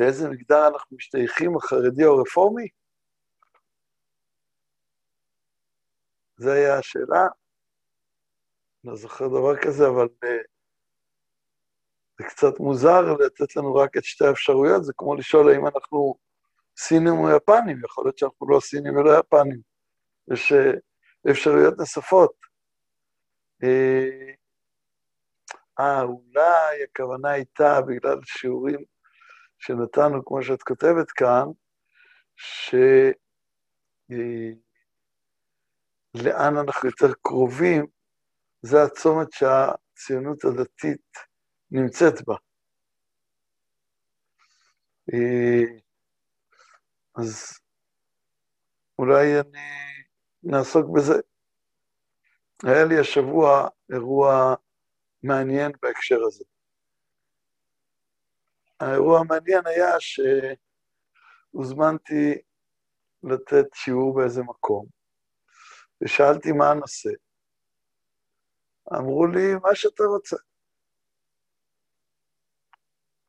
לאיזה מגדר אנחנו משתייכים, החרדי או הרפורמי? זו הייתה השאלה. לא זוכר דבר כזה, אבל uh, זה קצת מוזר לתת לנו רק את שתי האפשרויות, זה כמו לשאול האם אנחנו סינים או יפנים, יכול להיות שאנחנו לא סינים ולא יפנים. יש uh, אפשרויות נוספות. אה, uh, אולי הכוונה הייתה, בגלל שיעורים שנתנו, כמו שאת כותבת כאן, שלאן אנחנו יותר קרובים, זה הצומת שהציונות הדתית נמצאת בה. אז אולי אני נעסוק בזה. היה לי השבוע אירוע מעניין בהקשר הזה. האירוע המעניין היה שהוזמנתי לתת שיעור באיזה מקום, ושאלתי מה הנושא. אמרו לי, מה שאתה רוצה.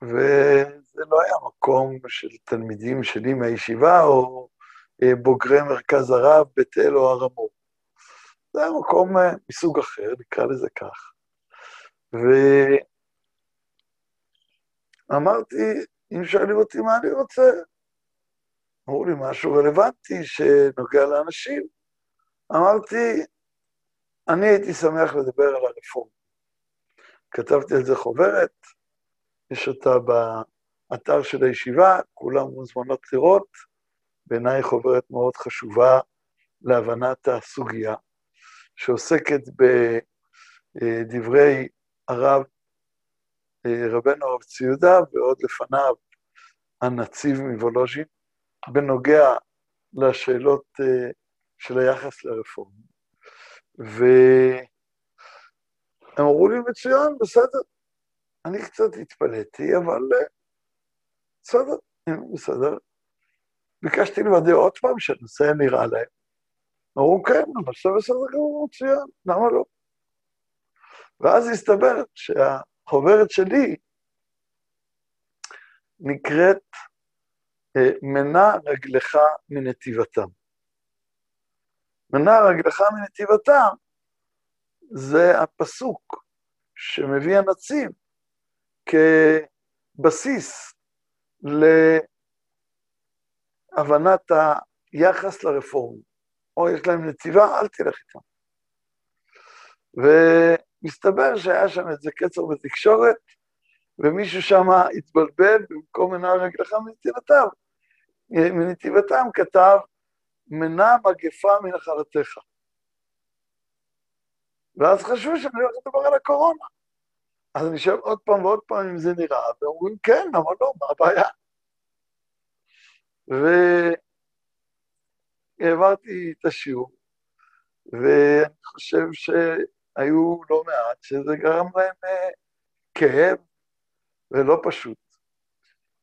וזה לא היה מקום של תלמידים שלי מהישיבה, או אה, בוגרי מרכז הרב, בית אל או הר המור. זה היה מקום אה, מסוג אחר, נקרא לזה כך. ואמרתי, אם שואלים אותי מה אני רוצה, אמרו לי משהו רלוונטי שנוגע לאנשים. אמרתי, אני הייתי שמח לדבר על הרפורמה. כתבתי על זה חוברת, יש אותה באתר של הישיבה, כולם מוזמנות לראות. בעיניי חוברת מאוד חשובה להבנת הסוגיה, שעוסקת בדברי הרב, רבנו הרב ציודה, ועוד לפניו הנציב מוולוז'ין, בנוגע לשאלות של היחס לרפורמה. והם אמרו לי, מצוין, בסדר. אני קצת התפלאתי, אבל בסדר, בסדר. ביקשתי לוודא עוד פעם שהנושא נראה להם. אמרו, כן, אבל בסדר גמור, מצוין, למה לא? ואז הסתבר שהחוברת שלי נקראת מנה רגלך מנתיבתם. מנה רגלך מנתיבתם זה הפסוק שמביא הנציב כבסיס להבנת היחס לרפורמים. או יש להם נתיבה, אל תלך איתם. ומסתבר שהיה שם איזה קצר בתקשורת, ומישהו שם התבלבל, במקום מנה רגלך מנתיבתם, מנתיבתם כתב, מנה מגפה מנחלתך. ואז חשבו שאני הולך לדבר על הקורונה. אז אני שואל עוד פעם ועוד פעם אם זה נראה, ואומרים כן, אבל לא, מה הבעיה? והעברתי את השיעור, ואני חושב שהיו לא מעט שזה גרם להם אה, כאב ולא פשוט.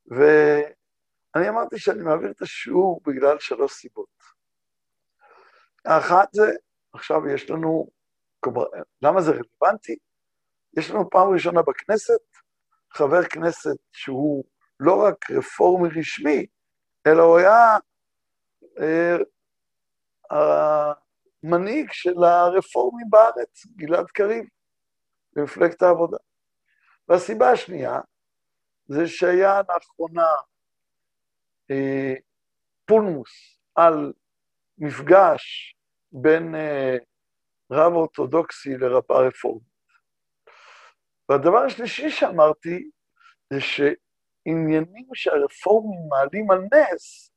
ואני אמרתי שאני מעביר את השיעור בגלל שלוש סיבות. האחת זה, עכשיו יש לנו, כלומר, למה זה רלוונטי? יש לנו פעם ראשונה בכנסת חבר כנסת שהוא לא רק רפורמי רשמי, אלא הוא היה אה, המנהיג של הרפורמים בארץ, גלעד קריב, במפלגת העבודה. והסיבה השנייה זה שהיה לאחרונה אה, פולמוס על מפגש בין אה, רב אורתודוקסי לרבה רפורמית. והדבר השלישי שאמרתי, זה שעניינים שהרפורמים מעלים על נס,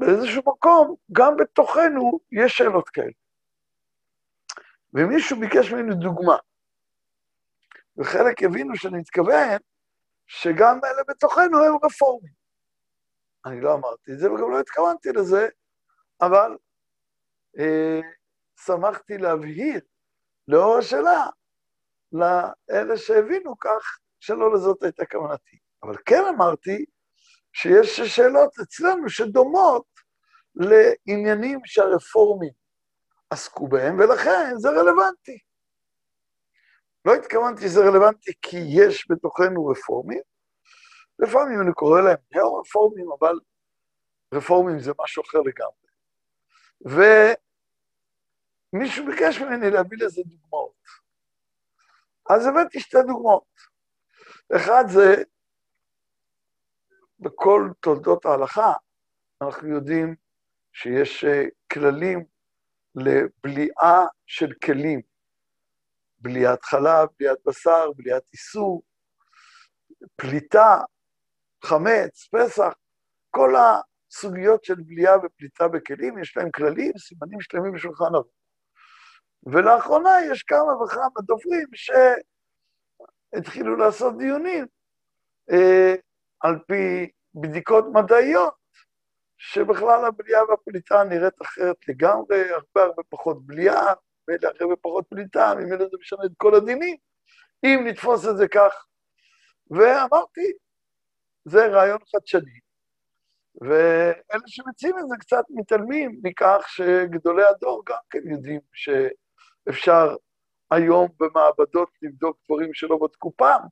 באיזשהו מקום, גם בתוכנו יש שאלות כאלה. ומישהו ביקש ממני דוגמה, וחלק הבינו שאני מתכוון שגם אלה בתוכנו הם רפורמים. אני לא אמרתי את זה וגם לא התכוונתי לזה, אבל אה, שמחתי להבהיר לאור השאלה לאלה שהבינו כך, שלא לזאת הייתה כוונתי. אבל כן אמרתי שיש שאלות אצלנו שדומות לעניינים שהרפורמים עסקו בהם, ולכן זה רלוונטי. לא התכוונתי שזה רלוונטי כי יש בתוכנו רפורמים, לפעמים אני קורא להם נאו-רפורמים, אבל רפורמים זה משהו אחר לגמרי. ומישהו ביקש ממני להביא לזה דוגמאות. אז הבאתי שתי דוגמאות. אחד זה, בכל תולדות ההלכה, אנחנו יודעים שיש אה, כללים לבליעה של כלים. בליעת חלב, בליעת בשר, בליעת איסור, פליטה, חמץ, פסח, כל הסוגיות של בליעה ופליטה בכלים, יש להם כללים, סימנים שלמים בשולחן ערוך. ולאחרונה יש כמה וכמה דוברים שהתחילו לעשות דיונים אה, על פי בדיקות מדעיות, שבכלל הבליעה והפליטה נראית אחרת לגמרי, הרבה הרבה פחות בליעה, הרבה פחות פליטה, ממילא זה משנה את כל הדינים, אם נתפוס את זה כך. ואמרתי, זה רעיון חדשני. ואלה שמציעים את זה קצת מתעלמים מכך שגדולי הדור גם כן יודעים שאפשר היום במעבדות לבדוק דברים שלא בדקו פעם,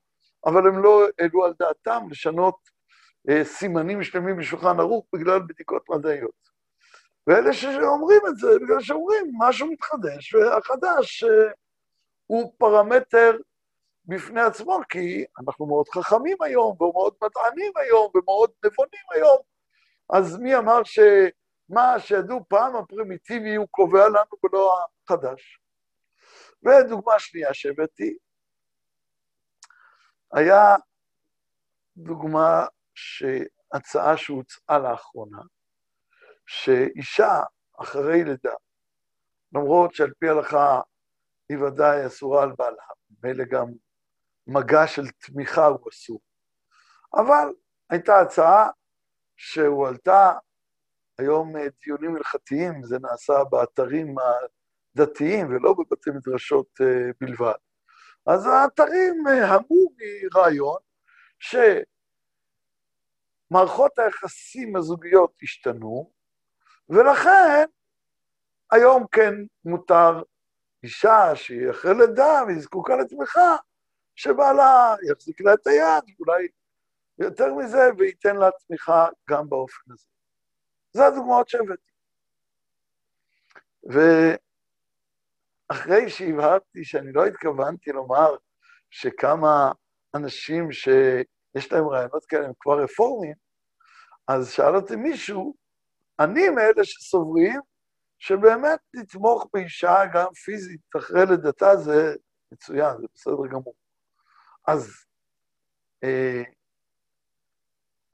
אבל הם לא העלו על דעתם לשנות סימנים שלמים בשולחן ערוך בגלל בדיקות מדעיות. ואלה שאומרים את זה, בגלל שאומרים, משהו מתחדש, והחדש אה, הוא פרמטר בפני עצמו, כי אנחנו מאוד חכמים היום, ומאוד מדענים היום, ומאוד נבונים היום, אז מי אמר שמה שידעו פעם הפרימיטיבי הוא קובע לנו ולא החדש? ודוגמה שנייה שהבאתי, היה דוגמה, הצעה שהוצעה לאחרונה, שאישה אחרי לידה, למרות שעל פי הלכה היא ודאי אסורה על בעלה, מילא גם מגע של תמיכה הוא אסור. אבל הייתה הצעה שהועלתה, היום אה, דיונים הלכתיים, זה נעשה באתרים הדתיים ולא בבתי מדרשות אה, בלבד. אז האתרים אה, המו מרעיון שמערכות היחסים הזוגיות השתנו, ולכן היום כן מותר אישה שהיא אחרי לידה והיא זקוקה לתמיכה, שבעלה יחזיק לה את היד, אולי יותר מזה, וייתן לה תמיכה גם באופן הזה. זה הדוגמאות שהבאתי. ואחרי שהבהרתי שאני לא התכוונתי לומר שכמה אנשים שיש להם רעיונות כאלה הם כבר רפורמים, אז שאל אותי מישהו, אני מאלה שסוברים שבאמת לתמוך באישה גם פיזית אחרי לידתה זה מצוין, זה בסדר גמור. אז אה,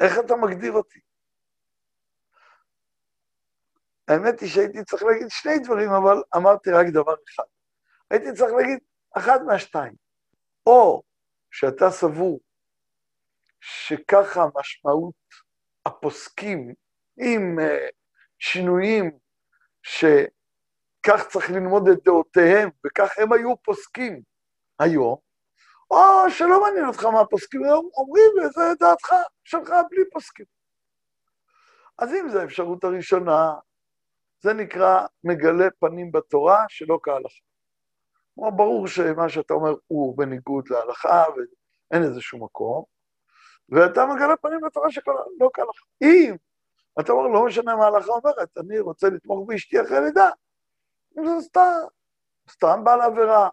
איך אתה מגדיר אותי? האמת היא שהייתי צריך להגיד שני דברים, אבל אמרתי רק דבר אחד. הייתי צריך להגיד אחד מהשתיים. או שאתה סבור שככה משמעות הפוסקים עם uh, שינויים שכך צריך ללמוד את דעותיהם, וכך הם היו פוסקים היום, או שלא מעניין אותך מה הפוסקים אומרים, וזה דעתך שלך בלי פוסקים. אז אם זו האפשרות הראשונה, זה נקרא מגלה פנים בתורה שלא כהלכה. כלומר, ברור שמה שאתה אומר הוא בניגוד להלכה ואין איזשהו מקום, ואתה מגלה פנים בתורה שלא כהלכה. אם אתה אומר, לא משנה מה ההלכה אומרת, אני רוצה לתמוך באשתי אחרי לידה, זה סתם, סתם בעל עבירה,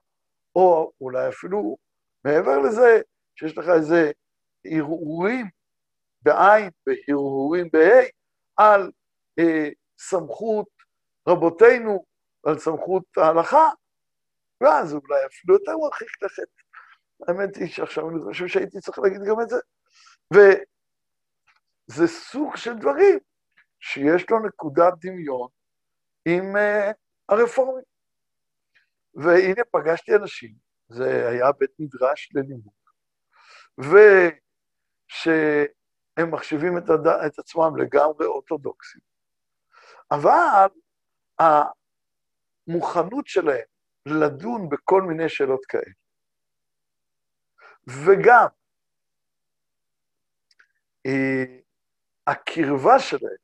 או אולי אפילו מעבר לזה, שיש לך איזה הרהורים בעין והרהורים בה' על אה, סמכות רבותינו ועל סמכות ההלכה, ואז אולי אפילו יותר מרחיק לכת. האמת היא שעכשיו אני חושב שהייתי צריך להגיד גם את זה. וזה סוג של דברים שיש לו נקודת דמיון עם uh, הרפורמים. והנה פגשתי אנשים זה היה בית מדרש ללימוד, ושהם מחשיבים את, הד... את עצמם לגמרי אורתודוקסים. אבל המוכנות שלהם לדון בכל מיני שאלות כאלה, וגם אה, הקרבה שלהם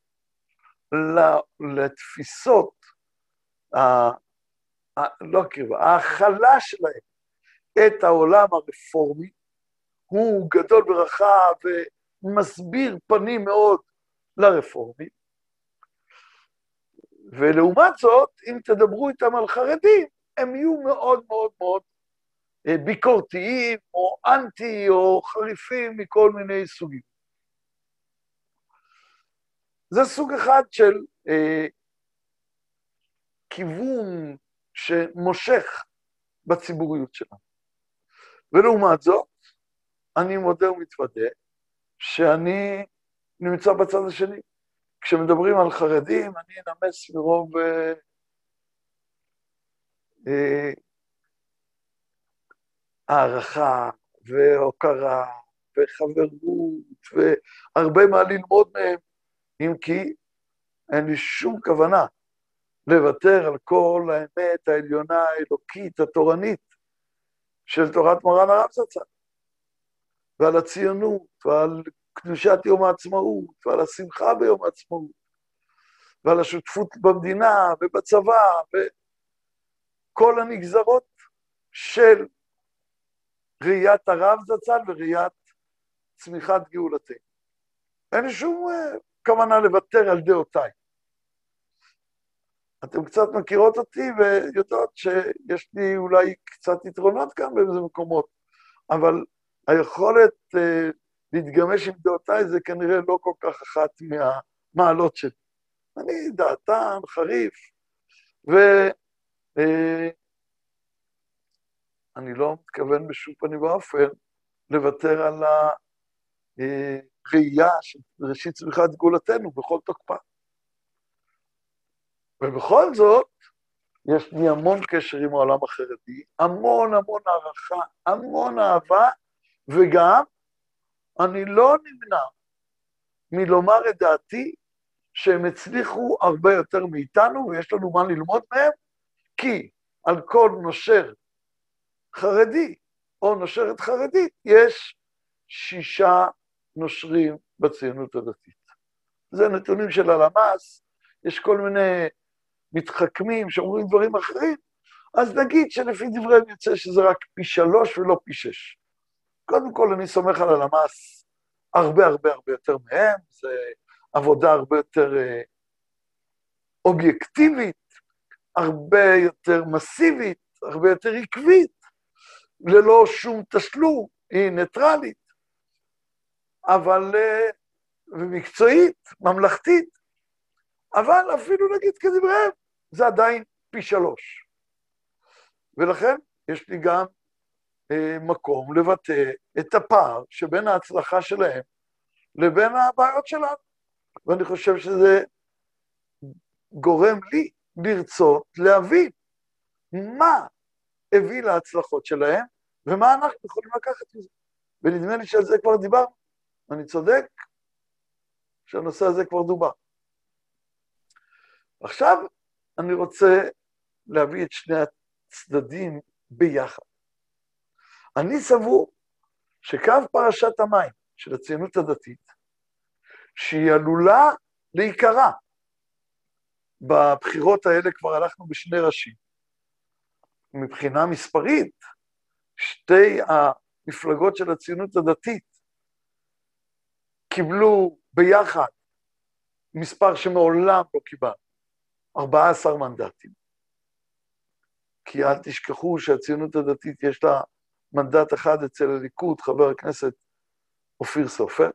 לתפיסות, לא הקרבה, ההכלה שלהם את העולם הרפורמי, הוא גדול ברכה מסביר פנים מאוד לרפורמים, ולעומת זאת, אם תדברו איתם על חרדים, הם יהיו מאוד מאוד מאוד אה, ביקורתיים, או אנטי, או חריפים מכל מיני סוגים. זה סוג אחד של אה, כיוון שמושך בציבוריות שלנו. ולעומת זאת, אני מודה ומתוודה שאני נמצא בצד השני. כשמדברים על חרדים, אני אנמס מרוב אה, אה, הערכה והוקרה וחברות והרבה מה ללמוד מהם, אם כי אין לי שום כוונה לוותר על כל האמת העליונה, האלוקית, התורנית של תורת מרן הרב זצ"ל, ועל הציונות, ועל קדושת יום העצמאות, ועל השמחה ביום העצמאות, ועל השותפות במדינה ובצבא, וכל הנגזרות של ראיית הרב זצ"ל וראיית צמיחת גאולתנו. אין שום uh, כוונה לוותר על דעותיי. אתם קצת מכירות אותי ויודעות שיש לי אולי קצת יתרונות כאן באיזה מקומות, אבל היכולת uh, להתגמש עם דעותיי זה כנראה לא כל כך אחת מהמעלות שלי. אני דעתן, חריף, ואני אה, לא מתכוון בשום פנים ואופן לוותר על הראייה של ראשית צמיחת גאולתנו בכל תוקפה. ובכל זאת, יש לי המון קשר עם העולם החרדי, המון המון הערכה, המון אהבה, וגם אני לא נמנע מלומר את דעתי שהם הצליחו הרבה יותר מאיתנו ויש לנו מה ללמוד מהם, כי על כל נושר חרדי או נושרת חרדית יש שישה נושרים בציונות הדתית. זה נתונים של הלמ"ס, יש כל מיני מתחכמים שאומרים דברים אחרים, אז נגיד שלפי דבריהם יוצא שזה רק פי שלוש ולא פי שש. קודם כל, אני סומך על הלמ"ס הרבה הרבה הרבה יותר מהם, זו עבודה הרבה יותר אה, אובייקטיבית, הרבה יותר מסיבית, הרבה יותר עקבית, ללא שום תשלום, היא ניטרלית, אבל... אה, ומקצועית, ממלכתית, אבל אפילו נגיד כדבריהם, זה עדיין פי שלוש. ולכן יש לי גם אה, מקום לבטא את הפער שבין ההצלחה שלהם לבין הבעיות שלנו. ואני חושב שזה גורם לי לרצות להבין מה הביא להצלחות שלהם ומה אנחנו יכולים לקחת מזה. ונדמה לי שעל זה כבר דיברנו. אני צודק שהנושא הזה כבר דובר. עכשיו אני רוצה להביא את שני הצדדים ביחד. אני סבור שקו פרשת המים של הציונות הדתית, שהיא עלולה להיקרע, בבחירות האלה כבר הלכנו בשני ראשים. מבחינה מספרית, שתי המפלגות של הציונות הדתית קיבלו ביחד מספר שמעולם לא קיבלנו, 14 מנדטים. כי אל תשכחו שהציונות הדתית יש לה מנדט אחד אצל הליכוד, חבר הכנסת אופיר סופר,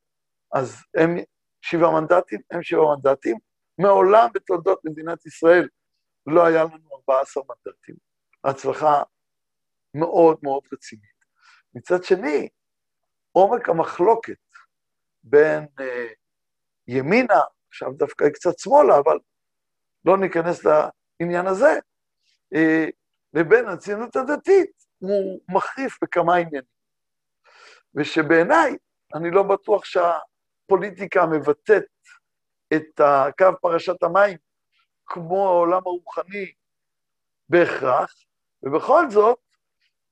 אז הם שבעה מנדטים, הם שבעה מנדטים. מעולם בתולדות מדינת ישראל לא היה לנו 14 מנדטים. הצלחה מאוד מאוד רצינית. מצד שני, עומק המחלוקת בין אה, ימינה, עכשיו דווקא היא קצת שמאלה, אבל לא ניכנס לעניין הזה, אה, לבין הציונות הדתית, הוא מחריף בכמה עניינים. ושבעיניי, אני לא בטוח שהפוליטיקה מבטאת את קו פרשת המים כמו העולם הרוחני בהכרח, ובכל זאת,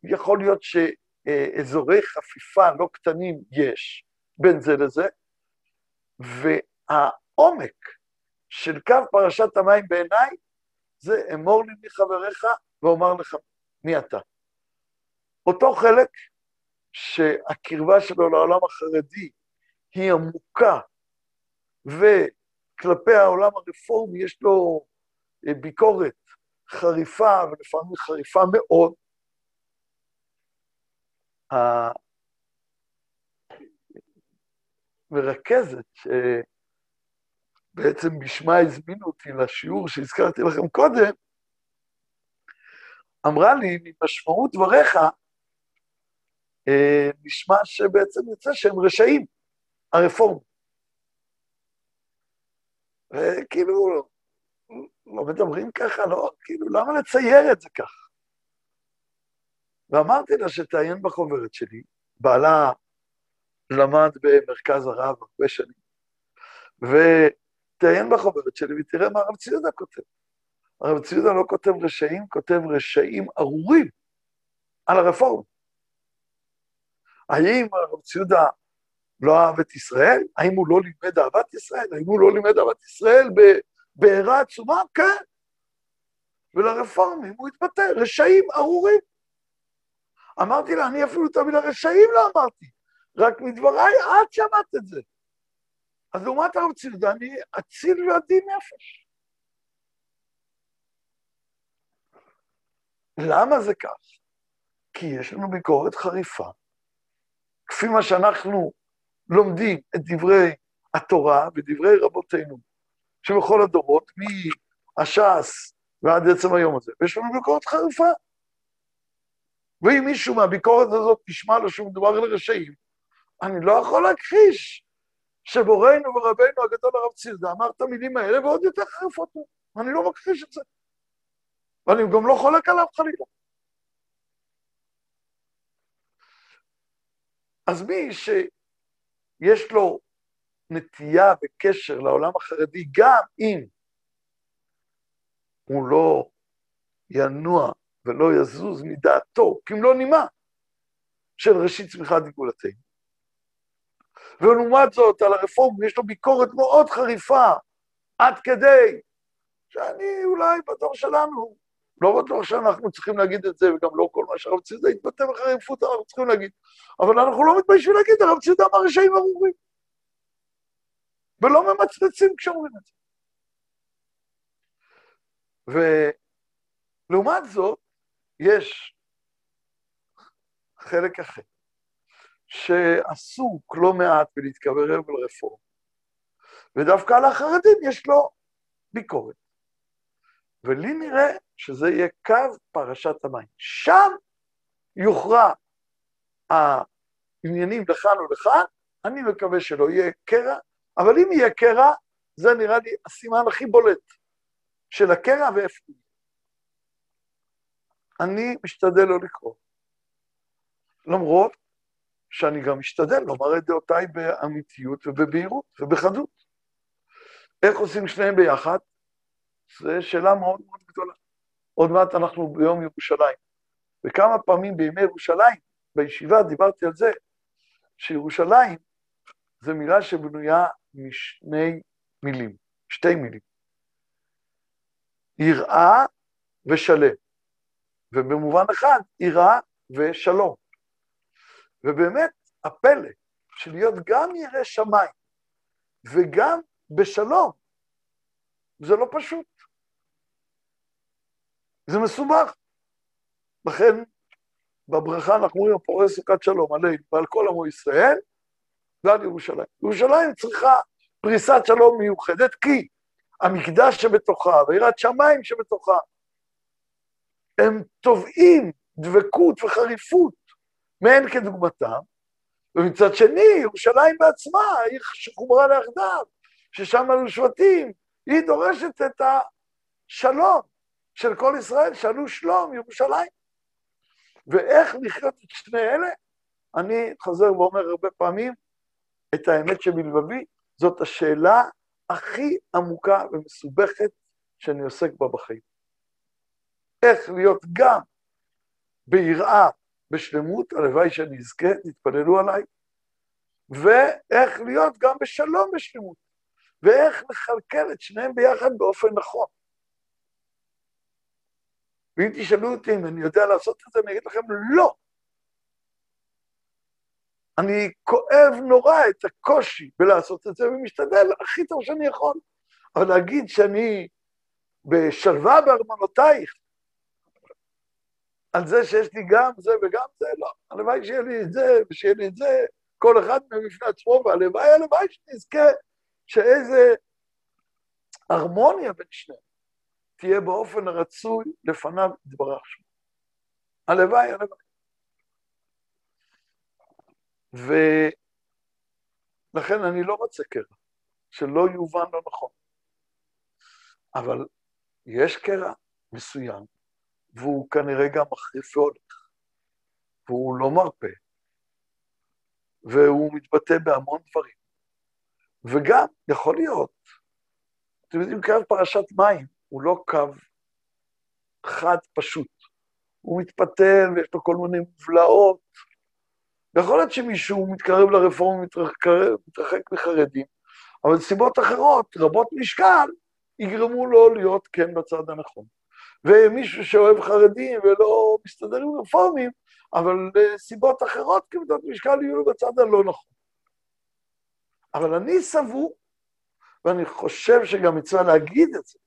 יכול להיות שאזורי חפיפה לא קטנים יש בין זה לזה, והעומק של קו פרשת המים בעיניי זה אמור לי מי חבריך ואומר לך מי אתה. אותו חלק שהקרבה שלו לעולם החרדי היא עמוקה, וכלפי העולם הרפורמי יש לו אה, ביקורת חריפה, ולפעמים חריפה מאוד, המרכזת, שבעצם בשמה הזמינו אותי לשיעור שהזכרתי לכם קודם, אמרה לי, ממשמעות דבריך, אה, נשמע שבעצם יוצא שהם רשעים, הרפורמים. וכאילו, לא מדברים ככה, לא, כאילו, למה לצייר את זה ככה? ואמרתי לה שתעיין בחוברת שלי, בעלה למד במרכז הרב הרבה שנים, ותעיין בחוברת שלי ותראה מה הרב ציודה כותב. הרב ציודה לא כותב רשעים, כותב רשעים ארורים על הרפורמה. האם הרב ציודה לא אהב את ישראל? האם הוא לא לימד אהבת ישראל? האם הוא לא לימד אהבת ישראל בבעירה עצומה? כן. ולרפורמים הוא התבטא, רשעים ארורים. אמרתי לה, אני אפילו את המילה רשעים לא אמרתי, רק מדבריי את שמעת את זה. אז לעומת הרב אני אציל ועדין נפש. למה זה כך? כי יש לנו ביקורת חריפה. כפי מה שאנחנו לומדים את דברי התורה ודברי רבותינו, שבכל הדורות, מהש"ס ועד עצם היום הזה, ויש לנו ביקורת חריפה. ואם מישהו מהביקורת הזאת נשמע לו שמדובר על רשעים, אני לא יכול להכחיש שבוראנו ורבנו הגדול הרב צידה אמר את המילים האלה ועוד יותר חריפות. אני לא מכחיש את זה. ואני גם לא חולק עליו חלילה. אז מי שיש לו נטייה וקשר לעולם החרדי, גם אם הוא לא ינוע ולא יזוז מדעתו, כמלוא נימה, של ראשית צמיחת גאולתנו. ולעומת זאת, על הרפורם יש לו ביקורת מאוד חריפה, עד כדי שאני אולי בדור שלנו, לא בטוח שאנחנו צריכים להגיד את זה, וגם לא כל מה שהרב צידה התבטא בחריפות אנחנו צריכים להגיד, אבל אנחנו לא מתביישים להגיד, הרב צידה אמר רשעים ארורים. ולא ממצמצים כשאומרים את זה. ולעומת זאת, יש חלק אחר, שעסוק לא מעט בלהתקרב אל רפורמה, ודווקא על החרדים יש לו ביקורת. ולי נראה שזה יהיה קו פרשת המים. שם יוכרע העניינים לכאן ולכאן, אני מקווה שלא יהיה קרע, אבל אם יהיה קרע, זה נראה לי הסימן הכי בולט של הקרע ואיפה הוא. אני משתדל לא לקרוא. למרות שאני גם משתדל לומר את דעותיי באמיתיות ובבהירות ובחדות. איך עושים שניהם ביחד? זו שאלה מאוד מאוד גדולה. עוד מעט אנחנו ביום ירושלים. וכמה פעמים בימי ירושלים, בישיבה דיברתי על זה, שירושלים זו מילה שבנויה משני מילים, שתי מילים. יראה ושלם. ובמובן אחד, יראה ושלום. ובאמת, הפלא של להיות גם ירא שמיים וגם בשלום, זה לא פשוט. זה מסובך. לכן, בברכה אנחנו אומרים, הפורס סוכת שלום עלינו ועל כל עמו ישראל ועל ירושלים. ירושלים צריכה פריסת שלום מיוחדת, כי המקדש שבתוכה ויראת שמיים שבתוכה הם תובעים דבקות וחריפות מאין כדוגמתם, ומצד שני, ירושלים בעצמה, העיר שחוברה ליחדיו, ששם היו שבטים, היא דורשת את השלום של כל ישראל, שאלו שלום ירושלים. ואיך לחיות את שני אלה? אני חוזר ואומר הרבה פעמים, את האמת שבלבבי, זאת השאלה הכי עמוקה ומסובכת שאני עוסק בה בחיים. איך להיות גם ביראה, בשלמות, הלוואי שאני אזכה, תתפללו עליי, ואיך להיות גם בשלום בשלמות, ואיך לכלכל את שניהם ביחד באופן נכון. ואם תשאלו אותי אם אני יודע לעשות את זה, אני אגיד לכם לא. אני כואב נורא את הקושי בלעשות את זה, ומשתדל הכי טוב שאני יכול. אבל להגיד שאני בשלווה בארמונותייך, על זה שיש לי גם זה וגם זה, לא. הלוואי שיהיה לי את זה ושיהיה לי את זה, כל אחד מהם בפני עצמו, והלוואי, הלוואי שנזכה שאיזה הרמוניה בין שניהם תהיה באופן הרצוי לפניו יתברך שמו. הלוואי, הלוואי. ולכן אני לא רוצה קרע, שלא יובן לא נכון. אבל יש קרע מסוים, והוא כנראה גם מחריף והולך, והוא לא מרפה, והוא מתבטא בהמון דברים. וגם, יכול להיות, אתם יודעים, קו פרשת מים הוא לא קו חד פשוט. הוא מתפתל ויש לו כל מיני מובלעות. יכול להיות שמישהו מתקרב לרפורמה ומתרחק מחרדים, אבל סיבות אחרות, רבות משקל, יגרמו לו להיות כן בצד הנכון. ומישהו שאוהב חרדים ולא מסתדר עם רפורמים, אבל סיבות אחרות כבדות משקל יהיו לו בצד הלא נכון. אבל אני סבור, ואני חושב שגם מצווה להגיד את זה,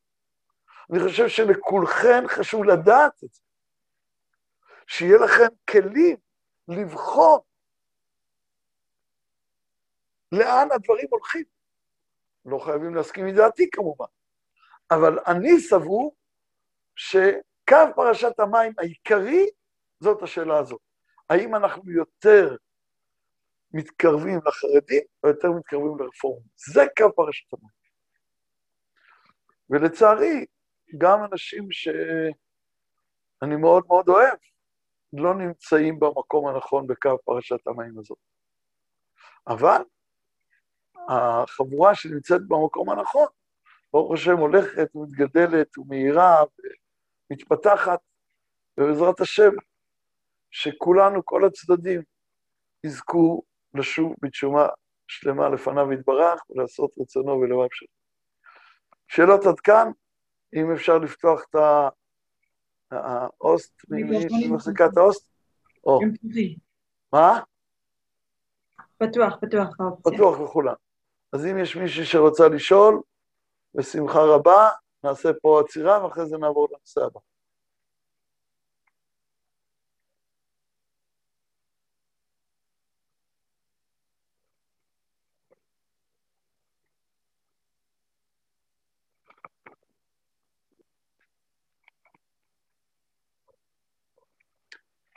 אני חושב שלכולכם חשוב לדעת את זה, שיהיה לכם כלים לבחון לאן הדברים הולכים. לא חייבים להסכים עם דעתי כמובן, אבל אני סבור שקו פרשת המים העיקרי זאת השאלה הזאת. האם אנחנו יותר מתקרבים לחרדים או יותר מתקרבים לרפורמים? זה קו פרשת המים. ולצערי, גם אנשים שאני מאוד מאוד אוהב, לא נמצאים במקום הנכון בקו פרשת המים הזאת. אבל החבורה שנמצאת במקום הנכון, ברוך השם הולכת ומתגדלת ומאירה ומתפתחת, ובעזרת השם, שכולנו, כל הצדדים, יזכו לשוב בתשובה שלמה לפניו יתברך ולעשות רצונו ולאוהב שלו. שאלות עד כאן, אם אפשר לפתוח את ה-host, מי מחזיקה את ה-host? מה? פתוח, פתוח פתוח לכולם. אז אם יש מישהי שרוצה לשאול, בשמחה רבה, נעשה פה עצירה ואחרי זה נעבור לנושא הבא.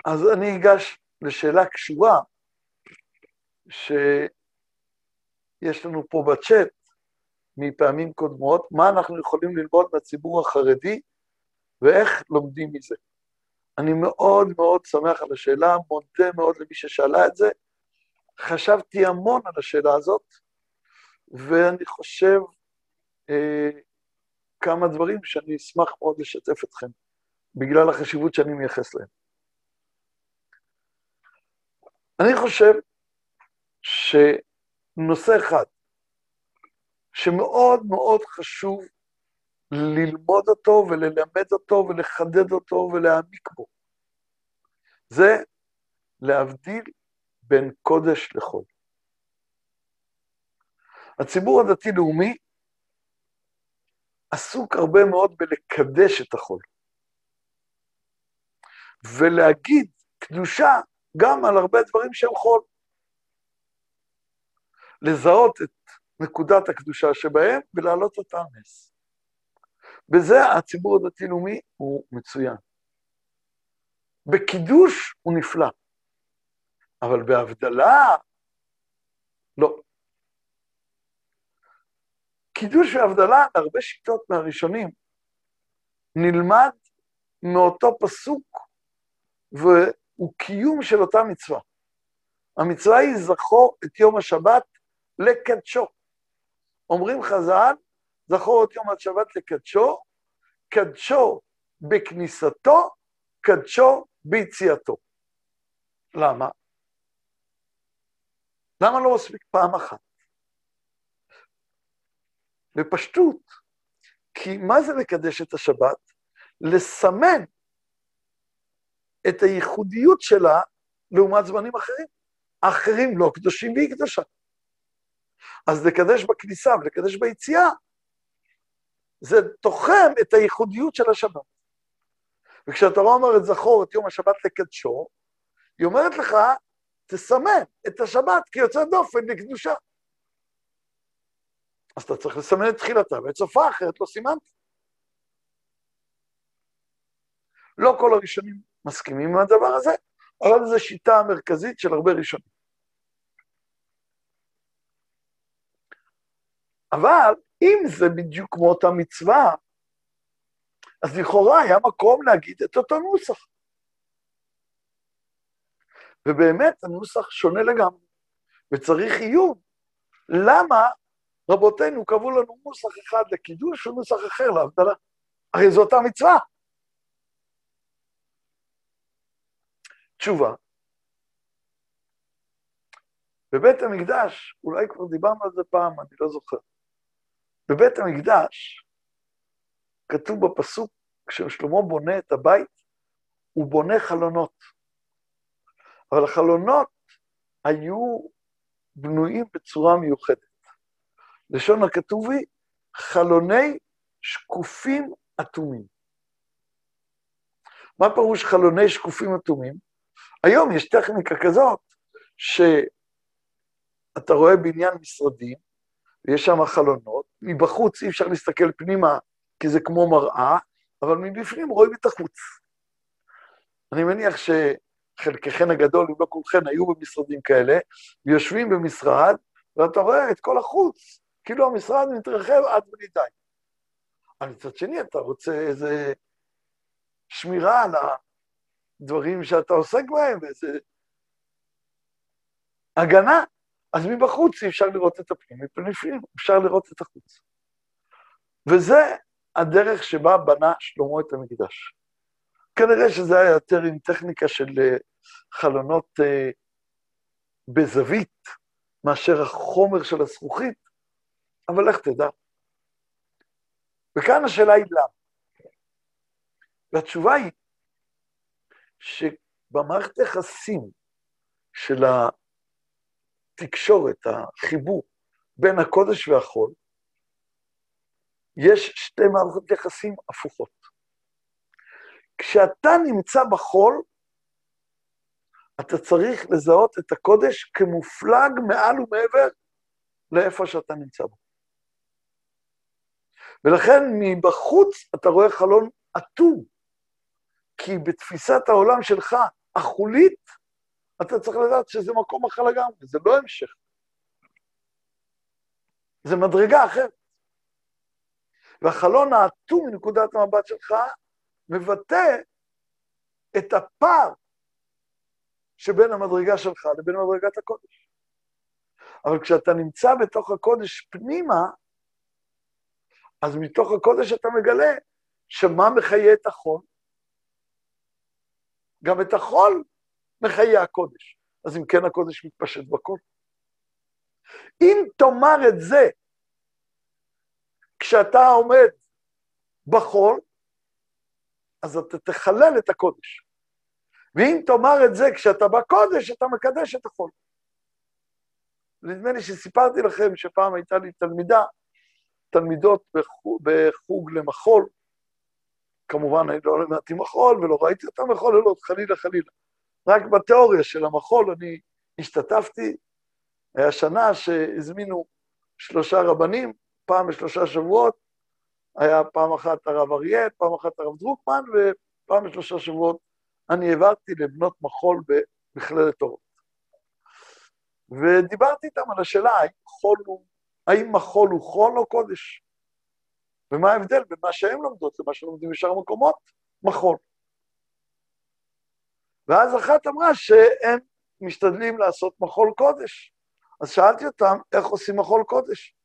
אז אני אגש לשאלה קשורה, שיש לנו פה בצ'אט מפעמים קודמות, מה אנחנו יכולים ללמוד מהציבור החרדי ואיך לומדים מזה. אני מאוד מאוד שמח על השאלה, מודה מאוד למי ששאלה את זה. חשבתי המון על השאלה הזאת, ואני חושב אה, כמה דברים שאני אשמח מאוד לשתף אתכם, בגלל החשיבות שאני מייחס להם. אני חושב שנושא אחד שמאוד מאוד חשוב ללמוד אותו וללמד אותו ולחדד אותו ולהעמיק בו, זה להבדיל בין קודש לחול. הציבור הדתי-לאומי עסוק הרבה מאוד בלקדש את החול, ולהגיד קדושה גם על הרבה דברים שהם חול. לזהות את נקודת הקדושה שבהם ולהעלות אותה נס. בזה הציבור הדתי-לאומי הוא מצוין. בקידוש הוא נפלא, אבל בהבדלה, לא. קידוש והבדלה, הרבה שיטות מהראשונים, נלמד מאותו פסוק, הוא קיום של אותה מצווה. המצווה היא זכור את יום השבת לקדשו. אומרים חז"ל, זכור את יום השבת לקדשו, קדשו בכניסתו, קדשו ביציאתו. למה? למה לא מספיק פעם אחת? בפשטות, כי מה זה לקדש את השבת? לסמן את הייחודיות שלה לעומת זמנים אחרים. האחרים לא קדושים והיא קדושה. אז לקדש בכניסה ולקדש ביציאה, זה תוחם את הייחודיות של השבת. וכשאתה לא אומר את זכור את יום השבת לקדשו, היא אומרת לך, תסמן את השבת כיוצא דופן לקדושה. אז אתה צריך לסמן את תחילתה ואת סופה, אחרת לא סימנתי. לא כל הראשונים מסכימים עם הדבר הזה, אבל זו שיטה מרכזית של הרבה ראשונים. אבל אם זה בדיוק כמו אותה מצווה, אז לכאורה היה מקום להגיד את אותו נוסח. ובאמת הנוסח שונה לגמרי, וצריך עיון. למה רבותינו קבעו לנו נוסח אחד לקידוש ונוסח אחר להבדלה? הרי זו אותה מצווה. תשובה. בבית המקדש, אולי כבר דיברנו על זה פעם, אני לא זוכר. בבית המקדש כתוב בפסוק, כששלמה בונה את הבית, הוא בונה חלונות. אבל החלונות היו בנויים בצורה מיוחדת. לשון הכתוב היא חלוני שקופים אטומים. מה פירוש חלוני שקופים אטומים? היום יש טכניקה כזאת, שאתה רואה בניין משרדים, ויש שם חלונות, מבחוץ אי אפשר להסתכל פנימה כי זה כמו מראה, אבל מבפנים רואים את החוץ. אני מניח שחלקכן הגדול, אם לא כולכן, היו במשרדים כאלה, ויושבים במשרד, ואתה רואה את כל החוץ, כאילו המשרד מתרחב עד בלי די. אבל מצד שני, אתה רוצה איזה שמירה על הדברים שאתה עוסק בהם, ואיזה הגנה. אז מבחוץ אי אפשר לראות את הפנים, מפנים אפשר לראות את החוץ. וזה הדרך שבה בנה שלמה את המקדש. כנראה שזה היה יותר עם טכניקה של אה, חלונות אה, בזווית מאשר החומר של הזכוכית, אבל לך תדע. וכאן השאלה היא למה. והתשובה היא שבמערכת היחסים של התקשורת, החיבור בין הקודש והחול, יש שתי מערכות יחסים הפוכות. כשאתה נמצא בחול, אתה צריך לזהות את הקודש כמופלג מעל ומעבר לאיפה שאתה נמצא בו. ולכן מבחוץ אתה רואה חלון אטום, כי בתפיסת העולם שלך, החולית, אתה צריך לדעת שזה מקום אחר לגמרי, זה לא המשך. זה מדרגה אחרת. והחלון האטום מנקודת המבט שלך מבטא את הפער שבין המדרגה שלך לבין מדרגת הקודש. אבל כשאתה נמצא בתוך הקודש פנימה, אז מתוך הקודש אתה מגלה שמה מחיה את החול? גם את החול מחיה הקודש. אז אם כן, הקודש מתפשט בכל. אם תאמר את זה כשאתה עומד בחול, אז אתה תחלל את הקודש. ואם תאמר את זה כשאתה בקודש, אתה מקדש את החול. נדמה לי שסיפרתי לכם שפעם הייתה לי תלמידה, תלמידות בחוג, בחוג למחול, כמובן אני לא למדתי מחול ולא ראיתי אותם מחוללות, חלילה חלילה. רק בתיאוריה של המחול אני השתתפתי, היה שנה שהזמינו שלושה רבנים, פעם בשלושה שבועות, היה פעם אחת הרב אריאל, פעם אחת הרב דרוקמן, ופעם בשלושה שבועות אני העברתי לבנות מחול במכללת אורות. ודיברתי איתם על השאלה האם חול הוא, האם מחול הוא חול או קודש? ומה ההבדל בין מה שהן לומדות למה שלומדים בשאר המקומות? מחול. ואז אחת אמרה שהם משתדלים לעשות מחול קודש. אז שאלתי אותם, איך עושים מחול קודש?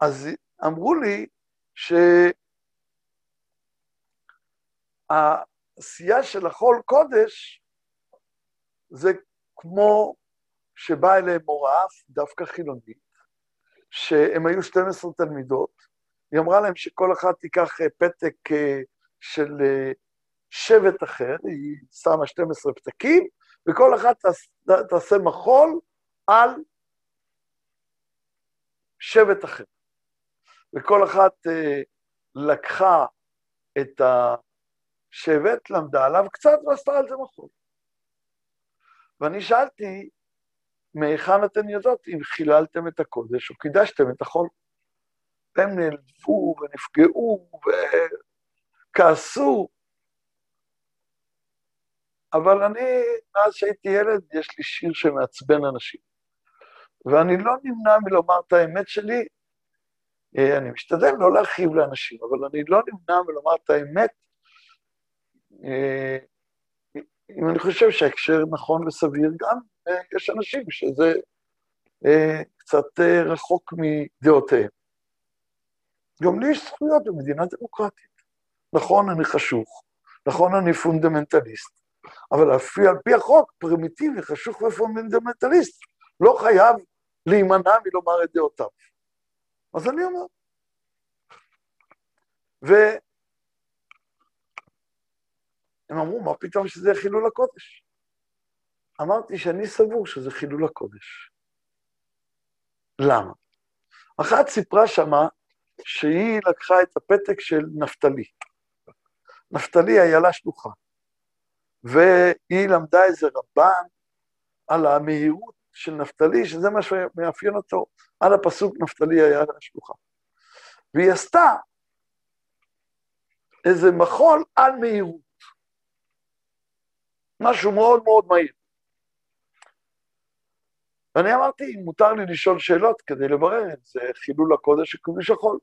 אז אמרו לי שהעשייה של החול קודש זה כמו שבאה אליהם מורה, דווקא חילונית, שהם היו 12 תלמידות, היא אמרה להם שכל אחת תיקח אה, פתק אה, של אה, שבט אחר, היא שמה 12 פתקים, וכל אחת תעשה מחול על שבט אחר. וכל אחת אה, לקחה את השבט, למדה עליו קצת ועשתה על זה מחול. ואני שאלתי, מהיכן אתן יודעות אם חיללתם את הקודש או קידשתם את החול? והם נעלבו ונפגעו וכעסו, אבל אני, מאז שהייתי ילד, יש לי שיר שמעצבן אנשים. ואני לא נמנע מלומר את האמת שלי, אה, אני משתדל לא להרחיב לאנשים, אבל אני לא נמנע מלומר את האמת, אה, אם אני חושב שההקשר נכון וסביר, גם אה, יש אנשים שזה קצת רחוק מדעותיהם. גם לי יש זכויות במדינה דמוקרטית. נכון, אני חשוך, נכון, אני פונדמנטליסט, אבל על פי החוק, פרימיטיבי, חשוך ופונדמנטליסט, לא חייב להימנע מלומר את דעותיו. אז אני אומר. והם אמרו, מה פתאום שזה חילול הקודש? אמרתי שאני סבור שזה חילול הקודש. למה? אחת סיפרה שמה שהיא לקחה את הפתק של נפתלי. נפתלי היה לה שלוחה, והיא למדה איזה רבן על המהירות של נפתלי, שזה מה שמאפיין אותו, על הפסוק נפתלי היה לה שלוחה. והיא עשתה איזה מחול על מהירות. משהו מאוד מאוד מהיר. ואני אמרתי, מותר לי לשאול שאלות כדי לברר את זה, חילול הקודש קודש החול.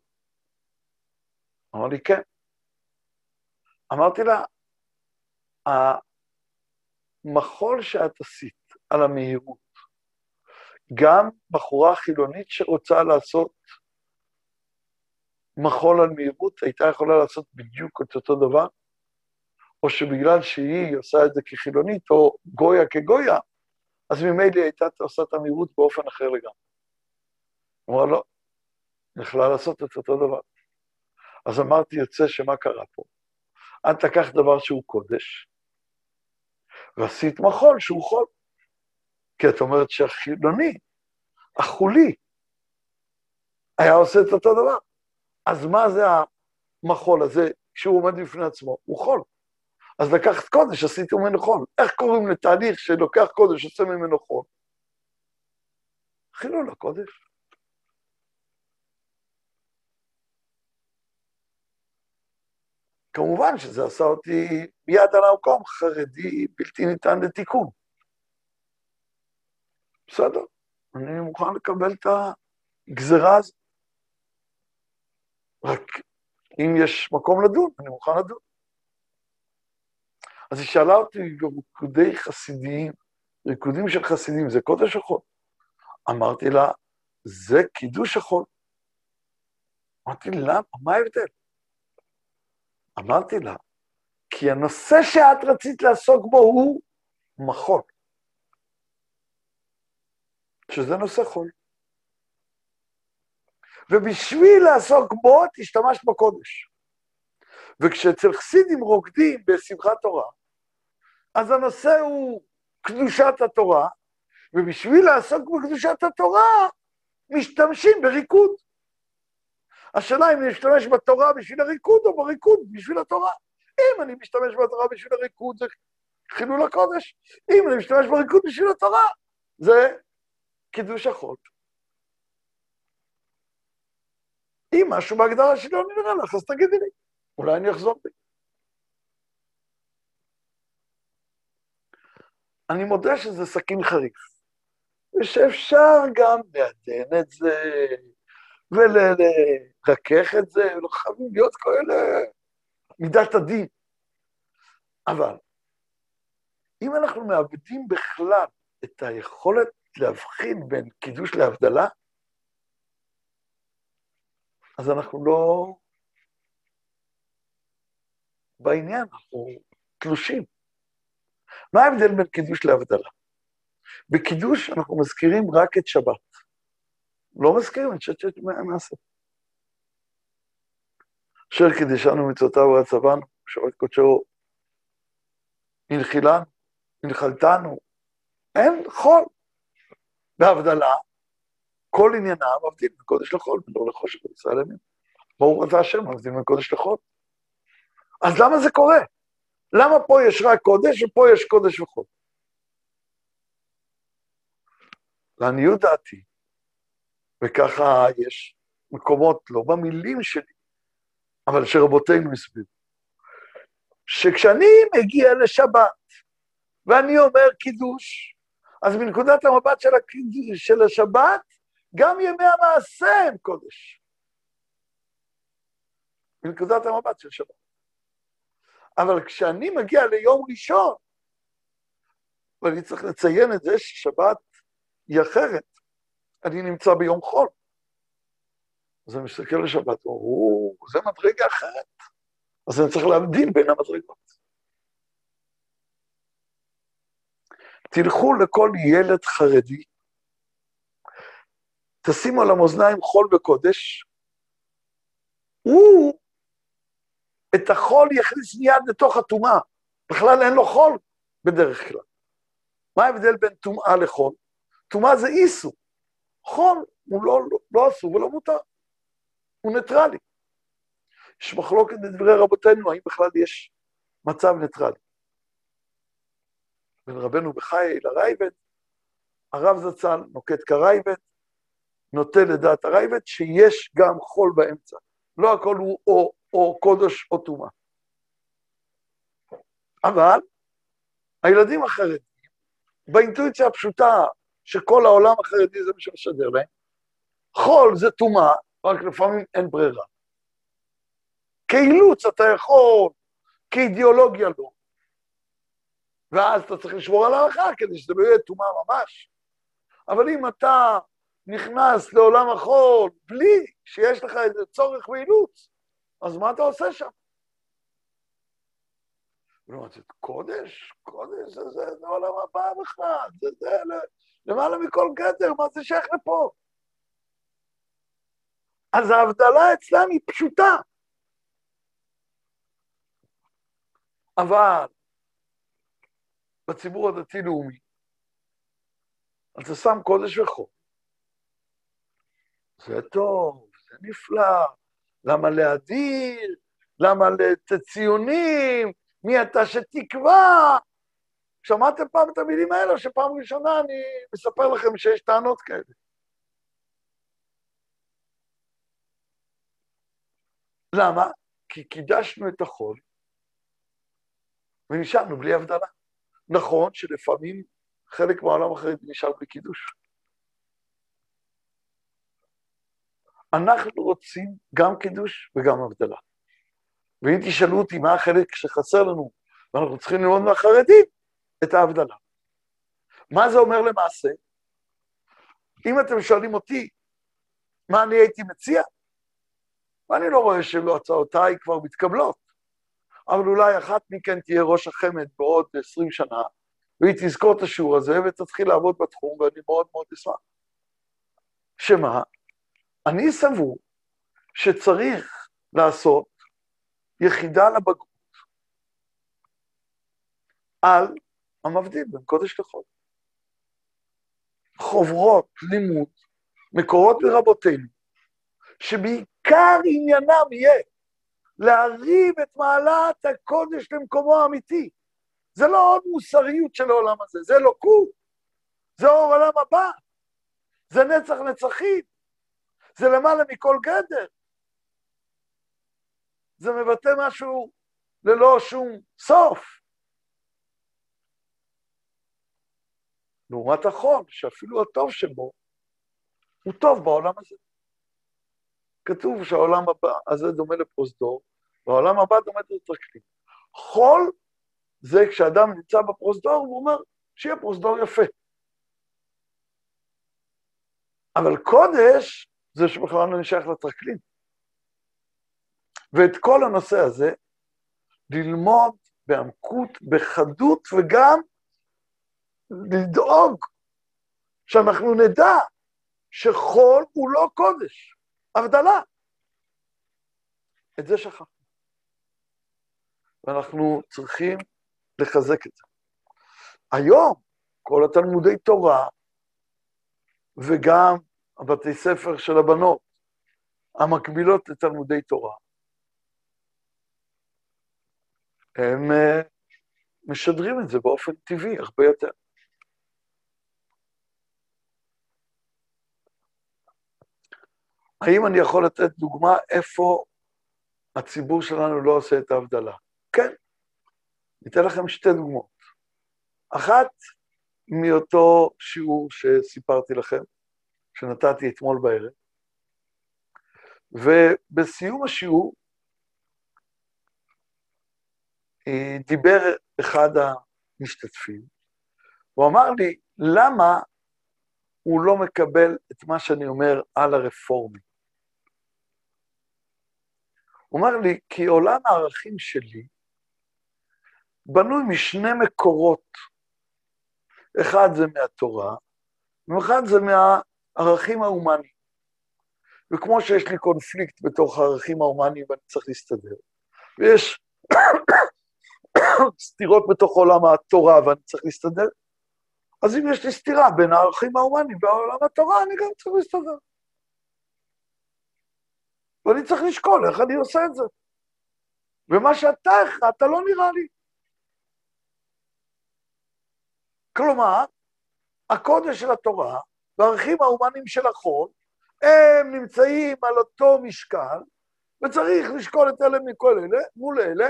אמר לי, כן. אמרתי לה, המחול שאת עשית על המהירות, גם בחורה חילונית שרוצה לעשות מחול על מהירות, הייתה יכולה לעשות בדיוק את אותו דבר, או שבגלל שהיא עושה את זה כחילונית, או גויה כגויה, אז ממילא הייתה עושה את המהירות באופן אחר לגמרי. הוא אמר, לא, יכלה לעשות את אותו דבר. אז אמרתי, יוצא שמה קרה פה? את לקחת דבר שהוא קודש, ועשית מחול שהוא חול. כי את אומרת שהחילוני, החולי, היה עושה את אותו דבר. אז מה זה המחול הזה כשהוא עומד בפני עצמו? הוא חול. אז לקחת קודש, עשית ממנו חול. איך קוראים לתהליך שלוקח קודש, עושה ממנו חול? חילול הקודש. כמובן שזה עשה אותי מיד על המקום חרדי בלתי ניתן לתיקון. בסדר, אני מוכן לקבל את הגזרה הזאת. רק אם יש מקום לדון, אני מוכן לדון. אז היא שאלה אותי בריקודי חסידים, ריקודים של חסידים, זה קודש החול? אמרתי לה, זה קידוש החול. אמרתי, למה? מה ההבדל? אמרתי לה, כי הנושא שאת רצית לעסוק בו הוא מחול, שזה נושא חול. ובשביל לעסוק בו, את השתמשת בקודש. וכשאצל חסידים רוקדים בשמחת תורה, אז הנושא הוא קדושת התורה, ובשביל לעסוק בקדושת התורה, משתמשים בריקוד. השאלה אם אני משתמש בתורה בשביל הריקוד או בריקוד בשביל התורה. אם אני משתמש בתורה בשביל הריקוד זה חילול הקודש, אם אני משתמש בריקוד בשביל התורה זה קידוש החול. אם משהו בהגדרה שלי לא נראה לך, אז תגידי לי, אולי אני אחזור בי. אני מודה שזה סכין חריף, ושאפשר גם לעדן את זה, ולרכך את זה, ולא חייבים להיות כאלה מידת הדין. אבל אם אנחנו מאבדים בכלל את היכולת להבחין בין קידוש להבדלה, אז אנחנו לא בעניין, אנחנו תלושים. מה ההבדל בין קידוש להבדלה? בקידוש אנחנו מזכירים רק את שבת. לא מזכירים את שבת מעשה. אשר קידשנו מצוותיו ורצבנו, שבת קודשו הנחילנו, הנחלתנו, אין חול. בהבדלה, כל עניינם עובדים מקודש לחול, ולא לחושך בישראל ימים. ברוך אתה השם, עובדים מקודש לחול. אז למה זה קורה? למה פה יש רק קודש ופה יש קודש וחול? לעניות דעתי, וככה יש מקומות, לא במילים שלי, אבל שרבותינו הסבירו, שכשאני מגיע לשבת ואני אומר קידוש, אז מנקודת המבט של, הקידוש, של השבת, גם ימי המעשה הם קודש. מנקודת המבט של שבת. אבל כשאני מגיע ליום ראשון, ואני צריך לציין את זה ששבת היא אחרת, אני נמצא ביום חול. אז אני מסתכל לשבת, או, זה מדרגה אחרת. אז אני צריך להבדיל בין המדרגות. תלכו לכל ילד חרדי, תשימו על המאזניים חול וקודש, הוא את החול יכניס מיד לתוך הטומאה. בכלל אין לו חול בדרך כלל. מה ההבדל בין טומאה לחול? טומאה זה איסור. חול הוא לא, לא, לא אסור ולא מותר, הוא ניטרלי. יש מחלוקת בדברי רבותינו, האם בכלל יש מצב ניטרלי. בין רבנו בחיי לראב"ד, הרב זצ"ל נוקט כראב"ד, נוטה לדעת הראב"ד שיש גם חול באמצע. לא הכל הוא או, או קודש או טומאה. אבל הילדים החרדים, באינטואיציה הפשוטה שכל העולם החרדי זה מה שמשדר להם, חול זה טומאה, רק לפעמים אין ברירה. כאילוץ אתה יכול, כאידיאולוגיה לא. ואז אתה צריך לשמור על ההלכה כדי שזה לא יהיה טומאה ממש. אבל אם אתה נכנס לעולם החול בלי שיש לך איזה צורך ואילוץ, אז מה אתה עושה שם? ולעומת זאת, קודש, קודש, זה, זה, זה עולם הבא בכלל, זה, זה, למעלה מכל גדר, מה זה שייך לפה? אז ההבדלה אצלם היא פשוטה. אבל בציבור הדתי-לאומי, אתה שם קודש וחול. זה טוב, זה נפלא, למה להדיר? למה לתת ציונים? מי אתה שתקבע? שמעתם פעם את המילים האלה, שפעם ראשונה אני מספר לכם שיש טענות כאלה. למה? כי קידשנו את החול ונשארנו בלי הבדלה. נכון שלפעמים חלק מהעולם החרדי נשאר בלי קידוש. אנחנו רוצים גם קידוש וגם הבדלה. ואם תשאלו אותי מה החלק שחסר לנו, ואנחנו צריכים ללמוד מהחרדים, את ההבדלה. מה זה אומר למעשה? אם אתם שואלים אותי מה אני הייתי מציע, ואני לא רואה שלא הצעותיי כבר מתקבלות, אבל אולי אחת מכן תהיה ראש החמ"ד בעוד 20 שנה, והיא תזכור את השיעור הזה ותתחיל לעבוד בתחום, ואני מאוד מאוד אשמח. שמה? אני סבור שצריך לעשות יחידה לבגרות על המבדיל בין קודש לחול. חוברות לימוד, מקורות מרבותינו, שבעיקר עניינם יהיה להריב את מעלת הקודש למקומו האמיתי. זה לא עוד מוסריות של העולם הזה, זה אלוקות, זה אור עולם הבא, זה נצח נצחים, זה למעלה מכל גדר. זה מבטא משהו ללא שום סוף. לעומת החול, שאפילו הטוב שבו הוא טוב בעולם הזה. כתוב שהעולם הבא הזה דומה לפרוזדור, והעולם הבא דומה לטרקלין. חול זה כשאדם נמצא בפרוזדור, הוא אומר, שיהיה פרוזדור יפה. אבל קודש זה שבכלל לא נשייך לטרקלין. ואת כל הנושא הזה, ללמוד בעמקות, בחדות, וגם לדאוג שאנחנו נדע שחול הוא לא קודש, הבדלה. את זה שכחנו. ואנחנו צריכים לחזק את זה. היום, כל התלמודי תורה, וגם הבתי ספר של הבנות, המקבילות לתלמודי תורה, הם אה, משדרים את זה באופן טבעי הרבה יותר. האם אני יכול לתת דוגמה איפה הציבור שלנו לא עושה את ההבדלה? כן, ניתן לכם שתי דוגמאות. אחת, מאותו שיעור שסיפרתי לכם, שנתתי אתמול בערב, ובסיום השיעור אה, דיבר אחד המשתתפים, הוא אמר לי, למה הוא לא מקבל את מה שאני אומר על הרפורמים? הוא לי, כי עולם הערכים שלי בנוי משני מקורות. אחד זה מהתורה, ואחד זה מהערכים ההומניים. וכמו שיש לי קונפליקט בתוך הערכים ההומניים ואני צריך להסתדר, ויש סתירות בתוך עולם התורה ואני צריך להסתדר, אז אם יש לי סתירה בין הערכים ההומניים ועולם התורה, אני גם צריך להסתדר. ואני צריך לשקול איך אני עושה את זה. ומה שאתה החלטת לא נראה לי. כלומר, הקודש של התורה והערכים ההומניים של החול, הם נמצאים על אותו משקל, וצריך לשקול את אלה מכל אלה, מול אלה,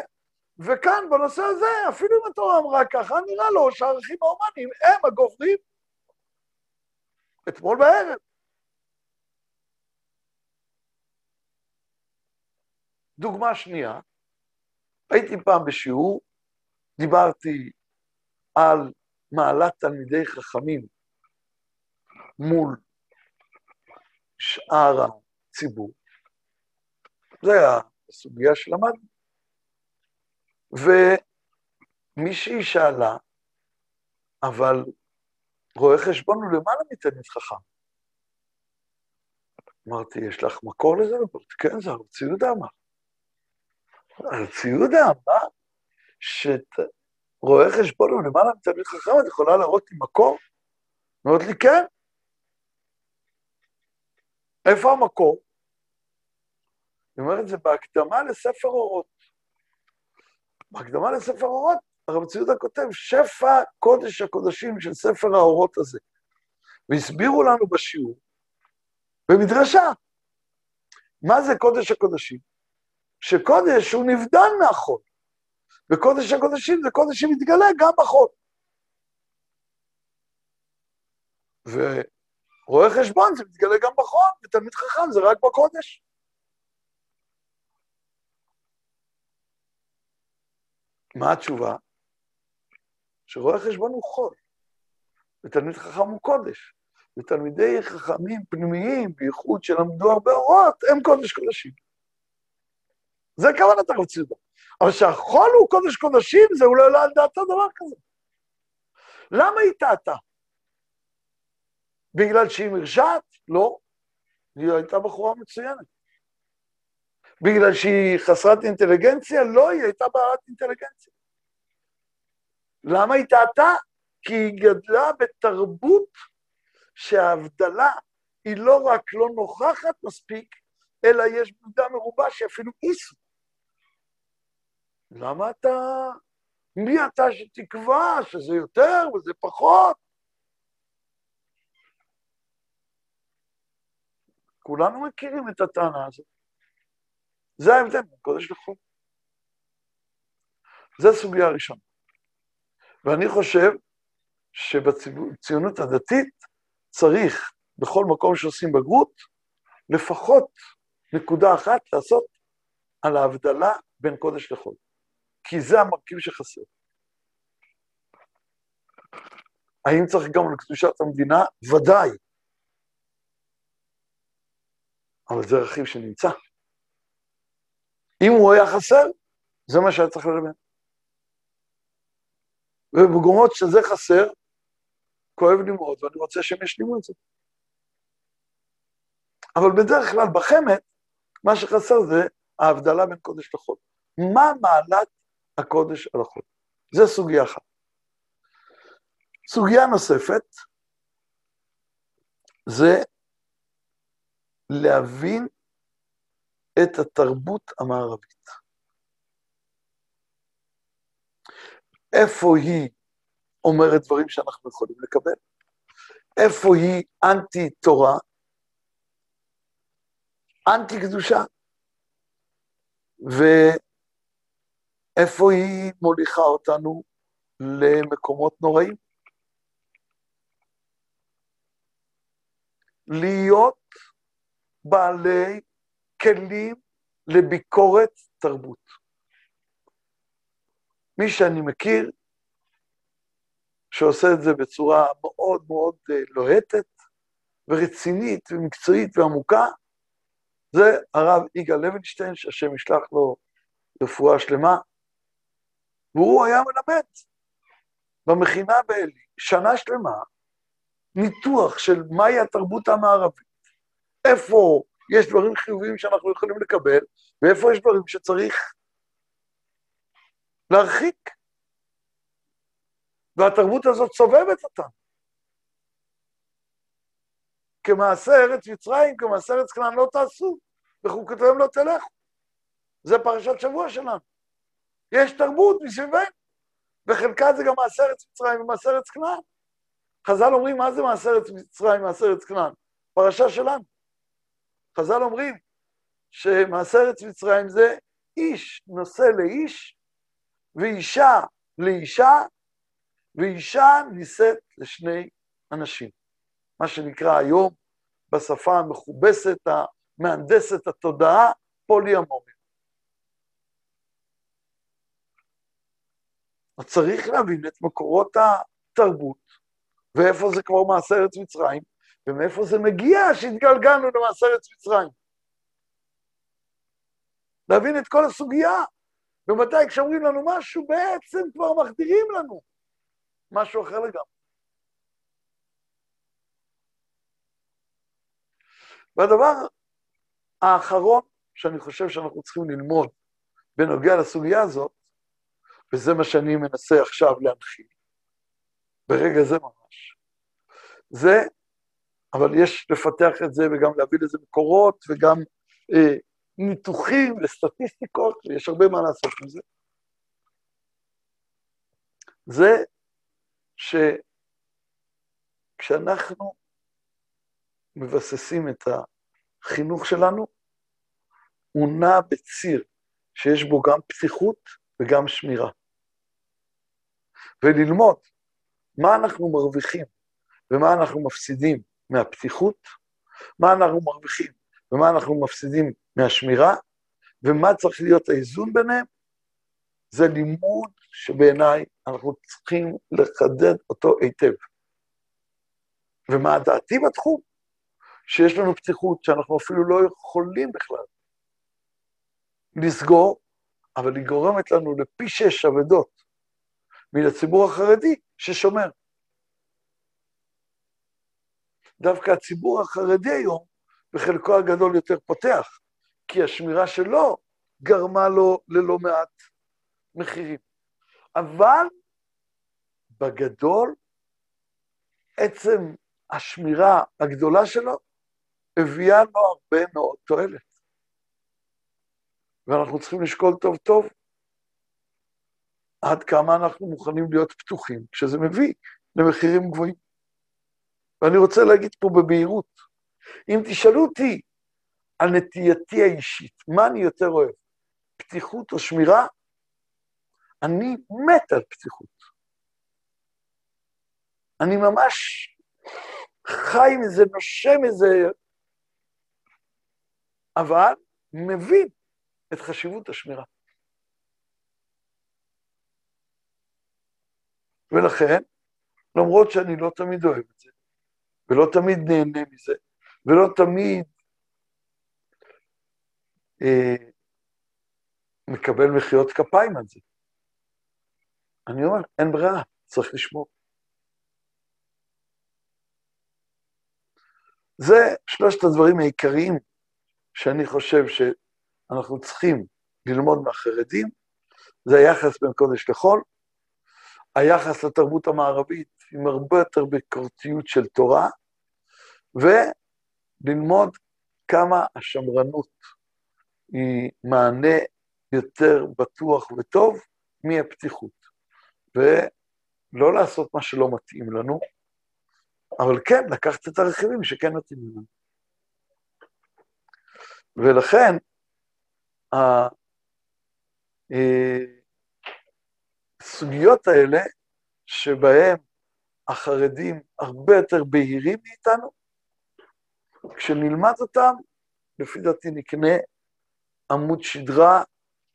וכאן, בנושא הזה, אפילו אם התורה אמרה ככה, נראה לו שהערכים ההומניים הם הגוברים. אתמול בערב. דוגמה שנייה, הייתי פעם בשיעור, דיברתי על מעלת תלמידי חכמים מול שאר הציבור. זו הסוגיה שלמדנו. ומישהי שאלה, אבל רואה חשבון הוא למעלה מתלמיד חכם. אמרתי, יש לך מקור לזה? כן, זה הרב ציודה הרב ציודה אמר שרואה חשבון הוא למעלה מתלמיד חכם, את יכולה להראות לי מקור? אמרת לי, כן. איפה המקור? היא אומרת, זה בהקדמה לספר אורות. בהקדמה לספר האורות, הרב ציודה כותב, שפע קודש הקודשים של ספר האורות הזה. והסבירו לנו בשיעור, במדרשה, מה זה קודש הקודשים? שקודש הוא נבדל מהחול, וקודש הקודשים זה קודש שמתגלה גם בחול. ורואה חשבון זה מתגלה גם בחול, ותלמיד חכם זה רק בקודש. מה התשובה? שרואה חשבון הוא חול, ותלמיד חכם הוא קודש, ותלמידי חכמים פנימיים, בייחוד שלמדו הרבה אורות, הם קודש קודשים. זה כוונת הרב ציודה. אבל שהחול הוא קודש קודשים, זה אולי לא על דעתו דבר כזה. למה היא טעתה? בגלל שהיא מרשעת? לא. היא הייתה בחורה מצוינת. בגלל שהיא חסרת אינטליגנציה? לא, היא הייתה בעלת אינטליגנציה. למה היא טעתה? כי היא גדלה בתרבות שההבדלה היא לא רק לא נוכחת מספיק, אלא יש מידה מרובה שאפילו איסו. למה אתה... מי אתה שתקבע שזה יותר וזה פחות? כולנו מכירים את הטענה הזאת. זה ההבדל בין קודש לחול. זו הסוגיה הראשונה. ואני חושב שבציונות הדתית צריך, בכל מקום שעושים בגרות, לפחות נקודה אחת לעשות על ההבדלה בין קודש לחול. כי זה המרכיב שחסר. האם צריך גם לקדושת המדינה? ודאי. אבל זה רכיב שנמצא. אם הוא היה חסר, זה מה שהיה צריך ללמד. ובמקומות שזה חסר, כואב לי מאוד, ואני רוצה שהם ישלימו את זה. אבל בדרך כלל בחמ"ד, מה שחסר זה ההבדלה בין קודש לחול. מה מעלת הקודש על החול? זה סוגיה אחת. סוגיה נוספת זה להבין את התרבות המערבית. איפה היא אומרת דברים שאנחנו יכולים לקבל? איפה היא אנטי-תורה, אנטי-קדושה, ואיפה היא מוליכה אותנו למקומות נוראים? להיות בעלי כלים לביקורת תרבות. מי שאני מכיר, שעושה את זה בצורה מאוד מאוד אה, לוהטת ורצינית ומקצועית ועמוקה, זה הרב יגאל לוינשטיין, שהשם ישלח לו רפואה שלמה, והוא היה מלמד במכינה בעלי, שנה שלמה, ניתוח של מהי התרבות המערבית, איפה יש דברים חיוביים שאנחנו יכולים לקבל, ואיפה יש דברים שצריך להרחיק. והתרבות הזאת סובבת אותם. כמעשה ארץ מצרים, כמעשה ארץ כנען לא תעשו, בחוקותיהם לא תלכו. זה פרשת שבוע שלנו. יש תרבות מסביבנו, וחלקה זה גם מעשה ארץ מצרים ומעשה ארץ כנען. חז"ל אומרים, מה זה מעשה ארץ מצרים ומעשה ארץ כנען? פרשה שלנו. חז"ל אומרים שמעשה ארץ מצרים זה איש נושא לאיש, ואישה לאישה, ואישה נישאת לשני אנשים. מה שנקרא היום בשפה המכובסת, המהנדסת התודעה, פוליאמוריה. אז צריך להבין את מקורות התרבות, ואיפה זה כבר מעשה ארץ מצרים, ומאיפה זה מגיע שהתגלגלנו למעשה ארץ מצרים. להבין את כל הסוגיה, ומתי כשאומרים לנו משהו, בעצם כבר מחדירים לנו משהו אחר לגמרי. והדבר האחרון שאני חושב שאנחנו צריכים ללמוד בנוגע לסוגיה הזאת, וזה מה שאני מנסה עכשיו להנחיל, ברגע זה ממש, זה, אבל יש לפתח את זה וגם להביא לזה מקורות וגם אה, ניתוחים וסטטיסטיקות, ויש הרבה מה לעשות עם זה. זה שכשאנחנו מבססים את החינוך שלנו, הוא נע בציר שיש בו גם פתיחות וגם שמירה. וללמוד מה אנחנו מרוויחים ומה אנחנו מפסידים מהפתיחות, מה אנחנו מרוויחים ומה אנחנו מפסידים מהשמירה, ומה צריך להיות האיזון ביניהם, זה לימוד שבעיניי אנחנו צריכים לחדד אותו היטב. ומה דעתי בתחום? שיש לנו פתיחות שאנחנו אפילו לא יכולים בכלל לסגור, אבל היא גורמת לנו לפי שש אבדות מן הציבור החרדי ששומר. דווקא הציבור החרדי היום, בחלקו הגדול יותר פותח, כי השמירה שלו גרמה לו ללא מעט מחירים. אבל בגדול, עצם השמירה הגדולה שלו הביאה לו הרבה מאוד תועלת. ואנחנו צריכים לשקול טוב טוב עד כמה אנחנו מוכנים להיות פתוחים כשזה מביא למחירים גבוהים. ואני רוצה להגיד פה בבהירות, אם תשאלו אותי על נטייתי האישית, מה אני יותר אוהב, פתיחות או שמירה? אני מת על פתיחות. אני ממש חי מזה, נושם מזה, אבל מבין את חשיבות השמירה. ולכן, למרות שאני לא תמיד אוהב את זה, ולא תמיד נהנה מזה, ולא תמיד אה, מקבל מחיאות כפיים על זה. אני אומר, אין ברירה, צריך לשמור. זה שלושת הדברים העיקריים שאני חושב שאנחנו צריכים ללמוד מהחרדים, זה היחס בין קודש לחול, היחס לתרבות המערבית עם הרבה יותר ביקורתיות של תורה, וללמוד כמה השמרנות היא מענה יותר בטוח וטוב מהפתיחות. ולא לעשות מה שלא מתאים לנו, אבל כן, לקחת את הרכיבים שכן מתאימים לנו. ולכן, הסוגיות אה, האלה, שבהן החרדים הרבה יותר בהירים מאיתנו, כשנלמד אותם, לפי דעתי נקנה עמוד שדרה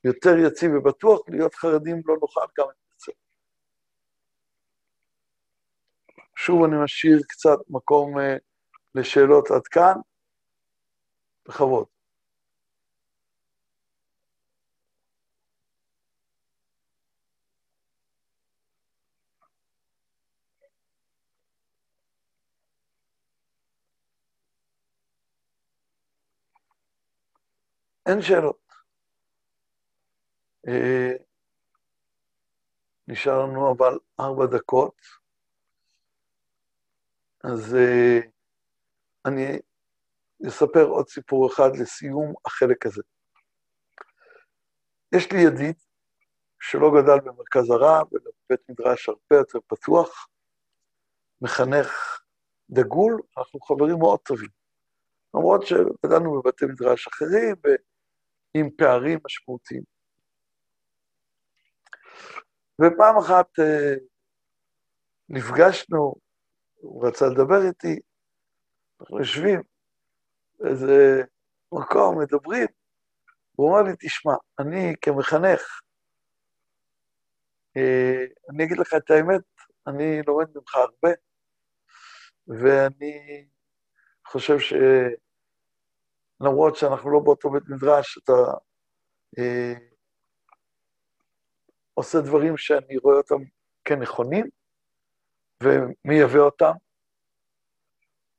יותר יציב ובטוח, להיות חרדים לא נוכל גם להתנצל. שוב אני משאיר קצת מקום uh, לשאלות עד כאן, בכבוד. אין שאלות. אה, נשאר לנו אבל ארבע דקות, אז אה, אני אספר עוד סיפור אחד לסיום החלק הזה. יש לי ידיד שלא גדל במרכז הרב, אלא בבית מדרש הרבה יותר פתוח, מחנך דגול, אנחנו חברים מאוד טובים. למרות שגדלנו בבתי מדרש אחרים, עם פערים משמעותיים. ופעם אחת אה, נפגשנו, הוא רצה לדבר איתי, אנחנו יושבים באיזה מקום, מדברים, הוא אמר לי, תשמע, אני כמחנך, אה, אני אגיד לך את האמת, אני לומד ממך הרבה, ואני חושב ש... למרות שאנחנו לא באותו בית מדרש, אתה אה, עושה דברים שאני רואה אותם כנכונים ומייבא אותם,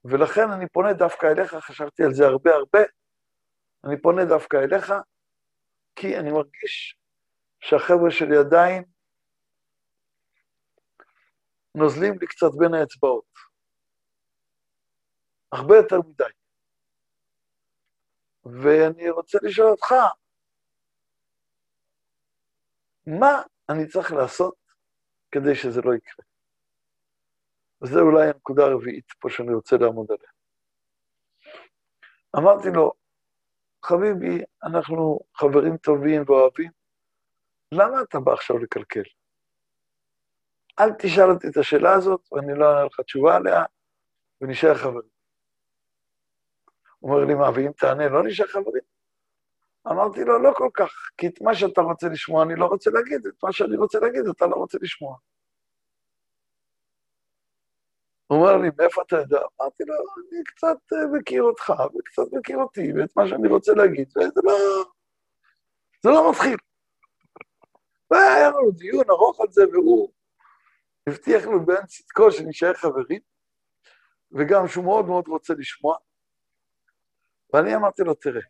ולכן אני פונה דווקא אליך, חשבתי על זה הרבה הרבה, אני פונה דווקא אליך, כי אני מרגיש שהחבר'ה שלי עדיין נוזלים לי קצת בין האצבעות. הרבה יותר מדי. ואני רוצה לשאול אותך, מה אני צריך לעשות כדי שזה לא יקרה? וזו אולי הנקודה הרביעית פה שאני רוצה לעמוד עליה. אמרתי לו, חביבי, אנחנו חברים טובים ואוהבים, למה אתה בא עכשיו לקלקל? אל תשאל אותי את השאלה הזאת, ואני לא אענה לך תשובה עליה, ונשאר חברים. אומר לי, מה, ואם תענה, לא נשאר חברים? אמרתי לו, לא כל כך, כי את מה שאתה רוצה לשמוע אני לא רוצה להגיד, את מה שאני רוצה להגיד אתה לא רוצה לשמוע. הוא אומר לי, מאיפה אתה יודע? אמרתי לו, אני קצת אה, מכיר אותך, וקצת מכיר אותי, ואת מה שאני רוצה להגיד, וזה לא... זה לא מתחיל. והיה לנו דיון ארוך על זה, והוא הבטיח לנו בין צדקו שנשאר חברים, וגם שהוא מאוד מאוד רוצה לשמוע. ואני אמרתי לו, תראה,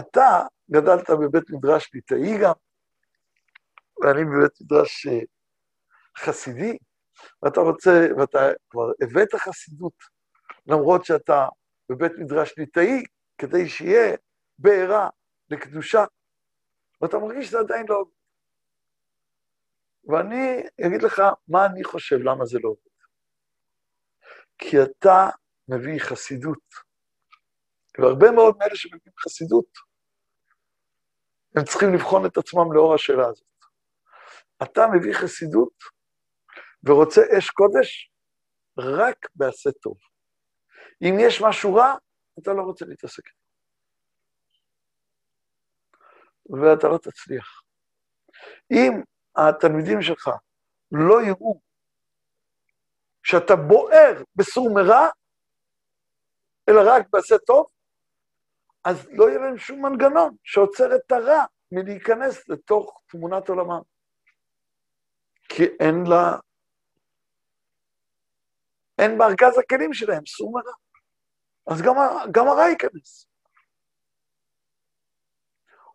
אתה גדלת בבית מדרש ליטאי גם, ואני בבית מדרש אה, חסידי, ואתה רוצה, ואתה כבר הבאת חסידות, למרות שאתה בבית מדרש ליטאי, כדי שיהיה בעירה לקדושה, ואתה מרגיש שזה עדיין לא עובד. ואני אגיד לך מה אני חושב, למה זה לא עובד. כי אתה מביא חסידות. והרבה מאוד מאלה שמביאים חסידות, הם צריכים לבחון את עצמם לאור השאלה הזאת. אתה מביא חסידות ורוצה אש קודש רק בעשה טוב. אם יש משהו רע, אתה לא רוצה להתעסק. ואתה לא תצליח. אם התלמידים שלך לא יראו שאתה בוער בסור מרע, אלא רק בעשה טוב, אז לא יהיה להם שום מנגנון שעוצר את הרע מלהיכנס לתוך תמונת עולמם. כי אין לה... אין בארגז הכלים שלהם סור מרע. אז גם, גם הרע ייכנס.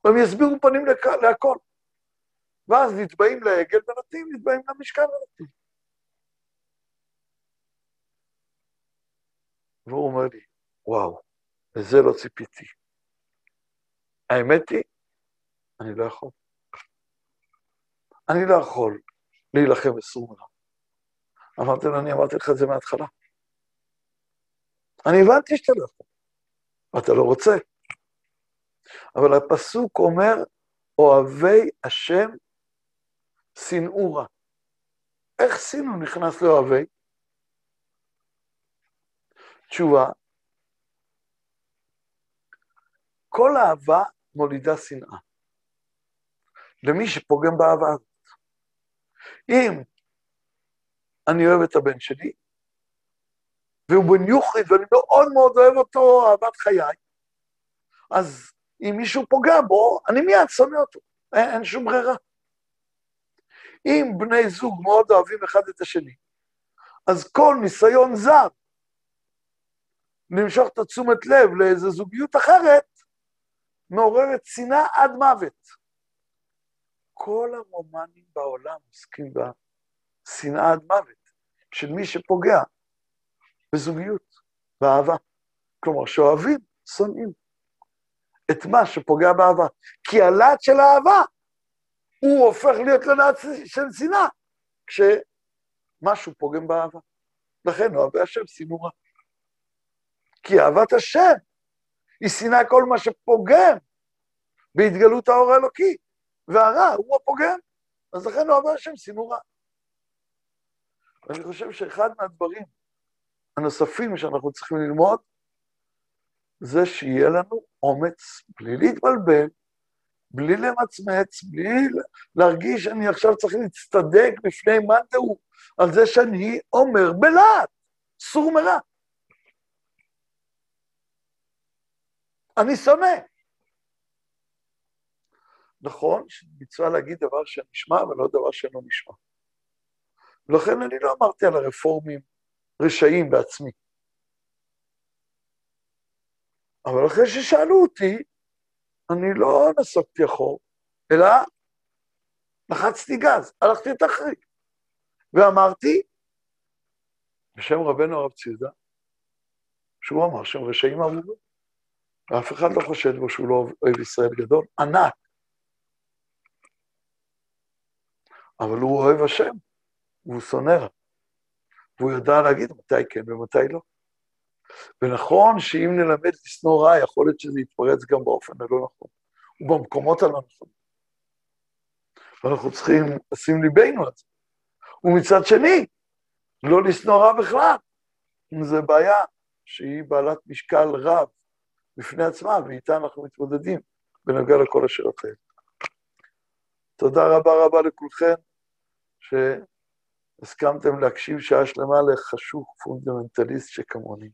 והם יסבירו פנים לכ... להכל. ואז נתבעים לעגל ונותנים, נתבעים למשכן ונותנים. והוא אומר לי, וואו, לזה לא ציפיתי. האמת היא, אני לא יכול. אני לא יכול להילחם בסור מרע. אמרתי לו, אני אמרתי לך את זה מההתחלה. אני הבנתי שאתה לא יכול, ואתה לא רוצה. אבל הפסוק אומר, אוהבי השם שנאו רע. איך שנוא נכנס לאוהבי? תשובה, כל אהבה מולידה שנאה. למי שפוגם באהבה הזאת. אם אני אוהב את הבן שלי, והוא בן יוחריד ואני מאוד מאוד אוהב אותו, אהבת חיי, אז אם מישהו פוגע בו, אני מיד שונא אותו, אין, אין שום ברירה. אם בני זוג מאוד אוהבים אחד את השני, אז כל ניסיון זר למשוך את התשומת לב לאיזו זוגיות אחרת, מעוררת שנאה עד מוות. כל הרומנים בעולם עוסקים בשנאה עד מוות של מי שפוגע בזוגיות, באהבה. כלומר, שאוהבים, שונאים את מה שפוגע באהבה. כי הלהט של האהבה, הוא הופך להיות ללהט של שנאה, כשמשהו פוגם באהבה. לכן אוהבי השם שנאו רע. כי אהבת השם היא שנאה כל מה שפוגם בהתגלות האור האלוקי, והרע הוא הפוגם, אז לכן אוהבי השם שנאו רע. ואני חושב שאחד מהדברים הנוספים שאנחנו צריכים ללמוד, זה שיהיה לנו אומץ בלי להתבלבל, בלי למצמץ, בלי להרגיש שאני עכשיו צריך להצטדק בפני מאן דהוא, על זה שאני אומר בלהט, סור מרע. אני שונא. נכון שמצווה להגיד דבר שנשמע ולא דבר שאינו נשמע. לכן אני לא אמרתי על הרפורמים רשעים בעצמי. אבל אחרי ששאלו אותי, אני לא נסקתי אחור, אלא לחצתי גז, הלכתי את החריג. ואמרתי, בשם רבנו הרב ציודה, שהוא אמר שהם רשעים ארורים. ואף אחד לא חושד בו שהוא לא אוהב ישראל גדול, ענק. אבל הוא אוהב השם, והוא שונא. והוא יודע להגיד מתי כן ומתי לא. ונכון שאם נלמד לשנוא רע, יכול להיות שזה יתפרץ גם באופן הלא נכון, ובמקומות הלא נכונים. ואנחנו צריכים לשים ליבנו על זה. ומצד שני, לא לשנוא רע בכלל. זו בעיה שהיא בעלת משקל רב בפני עצמה, ואיתה אנחנו מתמודדים בנוגע לכל השאלות האלה. תודה רבה רבה לכולכם, שהסכמתם להקשיב שעה שלמה לחשוך פונדמנטליסט שכמוני.